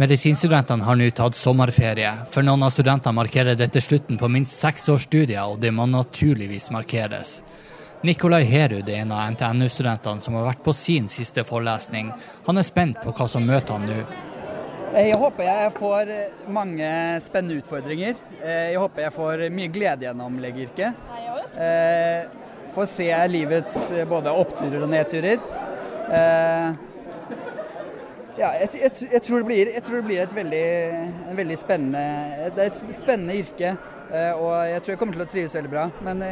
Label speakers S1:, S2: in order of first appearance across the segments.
S1: Medisinstudentene har nå tatt sommerferie. For noen av studentene markerer dette slutten på minst seks års studier, og det må naturligvis markeres. Nikolai Herud er en av NTNU-studentene som har vært på sin siste forelesning. Han er spent på hva som møter han nå.
S2: Jeg håper jeg får mange spennende utfordringer. Jeg håper jeg får mye glede gjennom legeyrket. Får se livets både oppturer og nedturer. Ja, jeg, jeg, jeg, tror blir, jeg, tror det blir, et veldig, en veldig spennende, det er et spennende yrke. Og jeg tror jeg kommer til å trives veldig bra. Men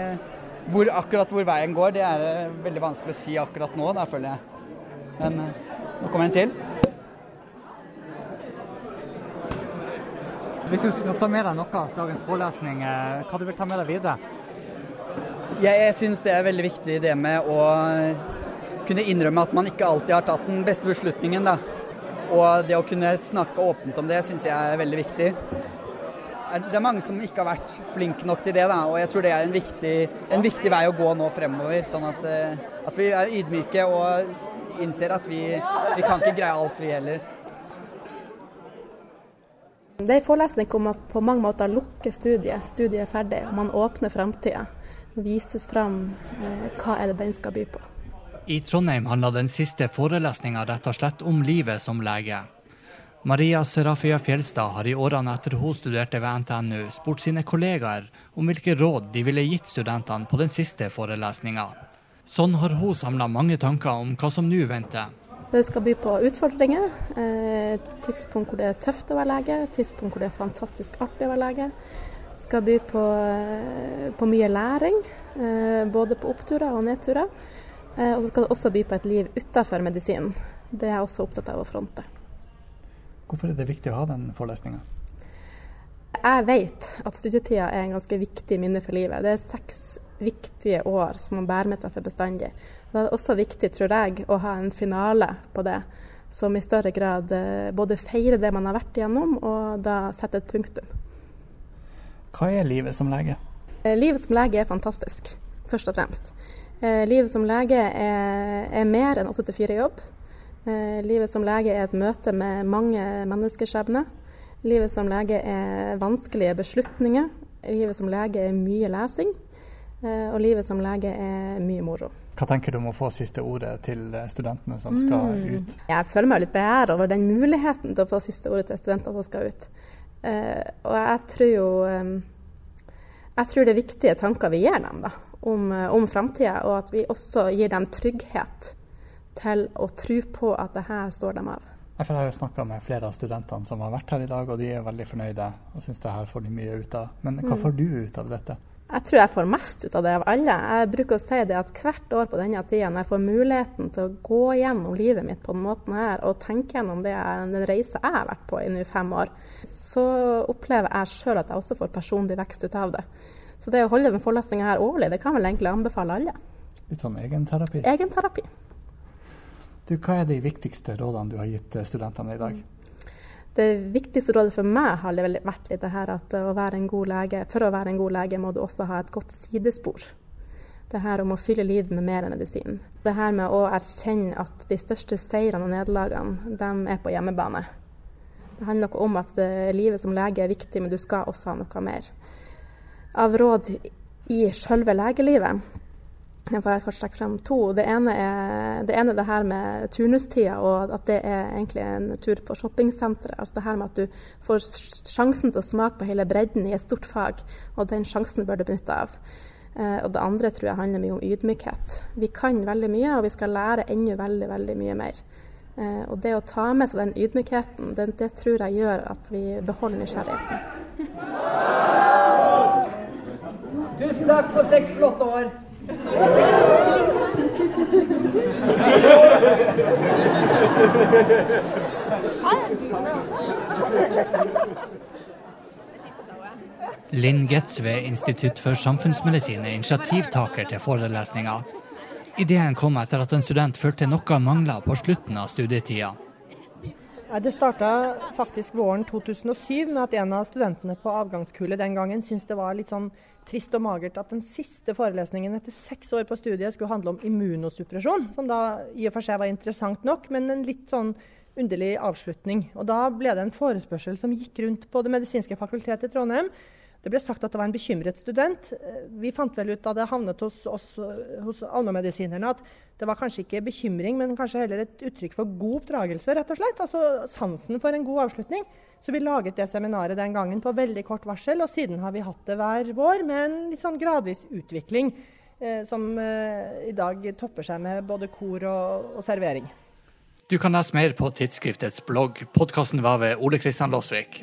S2: hvor, akkurat hvor veien går, det er veldig vanskelig å si akkurat nå, da føler jeg. Men nå kommer en til.
S1: Hvis du skal ta med deg noe av dagens forelesning, hva du vil ta med deg videre?
S2: Jeg, jeg syns det er veldig viktig det med å kunne innrømme at man ikke alltid har tatt den beste beslutningen. da. Og det å kunne snakke åpent om det syns jeg er veldig viktig. Det er mange som ikke har vært flinke nok til det, da, og jeg tror det er en viktig, en viktig vei å gå nå fremover. Sånn at, at, vi er ydmyke og innser at vi, vi kan ikke greie alt, vi heller.
S3: Det er en forelesning om at på mange måter lukker studiet. Studiet er ferdig, og man åpner framtida. Viser fram eh, hva er det den skal by på.
S1: I Trondheim handla den siste forelesninga rett og slett om livet som lege. Maria Serafia Fjelstad har i årene etter hun studerte ved NTNU, spurt sine kollegaer om hvilke råd de ville gitt studentene på den siste forelesninga. Sånn har hun samla mange tanker om hva som nå venter.
S3: Det skal by på utfordringer. Tidspunkt hvor det er tøft å være lege, tidspunkt hvor det er fantastisk artig å være lege. Det skal by på, på mye læring, både på oppturer og nedturer. Og så skal det også by på et liv utenfor medisinen. Det er jeg også opptatt av å fronte.
S1: Hvorfor er det viktig å ha den forelesninga?
S3: Jeg vet at studietida er en ganske viktig minne for livet. Det er seks viktige år som man bærer med seg for bestandig. Da er det også viktig, tror jeg, å ha en finale på det, som i større grad både feirer det man har vært igjennom, og da setter et punktum.
S1: Hva er livet som lege?
S3: Livet som lege er fantastisk, først og fremst. Livet som lege er, er mer enn 8-4-jobb. Livet som lege er et møte med mange menneskeskjebner. Livet som lege er vanskelige beslutninger. Livet som lege er mye lesing. Og livet som lege er mye moro.
S1: Hva tenker du om å få siste ordet til studentene som skal
S3: Mm.
S1: ut?
S3: Jeg føler meg litt beæret over den muligheten til å få siste ordet til studenter som skal ut. Eh, og jeg tror jo eh, Jeg tror det er viktige tanker vi gir dem da, om, eh, om framtida, og at vi også gir dem trygghet til å tro på at det her står dem av.
S1: Jeg har jo snakka med flere av studentene som har vært her i dag, og de er veldig fornøyde og syns det her får de mye ut av. Men hva
S3: Mm.
S1: får du ut av dette?
S3: Jeg tror jeg får mest ut av det av alle. Jeg bruker å si det at hvert år på denne tida, når jeg får muligheten til å gå gjennom livet mitt på den måten her, og tenke gjennom det, den reisa jeg har vært på i nå fem år, så opplever jeg sjøl at jeg også får personlig vekst ut av det. Så det å holde den forelesninga her årlig, det kan vel egentlig anbefale alle.
S1: Litt sånn egenterapi?
S3: Egenterapi.
S1: Du, hva er de viktigste rådene du har gitt eh, studentene i dag?
S3: Det viktigste rådet for meg har vært litt det her at å være en god lege, for å være en god lege må du også ha et godt sidespor. Det her om å fylle livet med mer enn medisin. Det her med å erkjenne at de største seirene og nederlagene, de er på hjemmebane. Det handler noe om at eh, livet som lege er viktig, men du skal også ha noe mer. Av råd i sjølve legelivet jeg får kanskje trekke frem to. Det ene er det, ene er det her med turnustida, og at det er egentlig en tur på shoppingsenteret. Altså det her med at du får sjansen til å smake på hele bredden i et stort fag, og den sjansen bør du benytte av. Eh, og det andre tror jeg handler mye om ydmykhet. Vi kan veldig mye, og vi skal lære enda veldig, veldig mye mer. Eh, og det å ta med seg den ydmykheten, det, det tror jeg gjør at vi beholder nysgjerrigheten.
S2: Takk for seks flotte år.
S1: Linn Getz ved Institutt for samfunnsmedisin er initiativtaker til forelesninga. Ideen kom etter at en student følte noe mangla på slutten av studietida.
S4: Det starta faktisk våren 2007 med at en av studentene på avgangskullet den gangen syntes det var litt sånn trist og magert at den siste forelesningen etter seks år på studiet skulle handle om immunosuppresjon, som da i og for seg var interessant nok, men en litt sånn underlig avslutning. Og Da ble det en forespørsel som gikk rundt på Det medisinske fakultetet i Trondheim. Det ble sagt at det var en bekymret student. Vi fant vel ut da det havnet hos oss hos allmennmedisinerne at det var kanskje ikke bekymring, men kanskje heller et uttrykk for god oppdragelse, rett og slett. Altså sansen for en god avslutning. Så vi laget det seminaret den gangen på veldig kort varsel, og siden har vi hatt det hver vår med en litt sånn gradvis utvikling. Eh, som eh, i dag topper seg med både kor og, og servering.
S1: Du kan lese mer på tidsskriftets blogg. Podkasten var ved Ole Kristian Låsvik.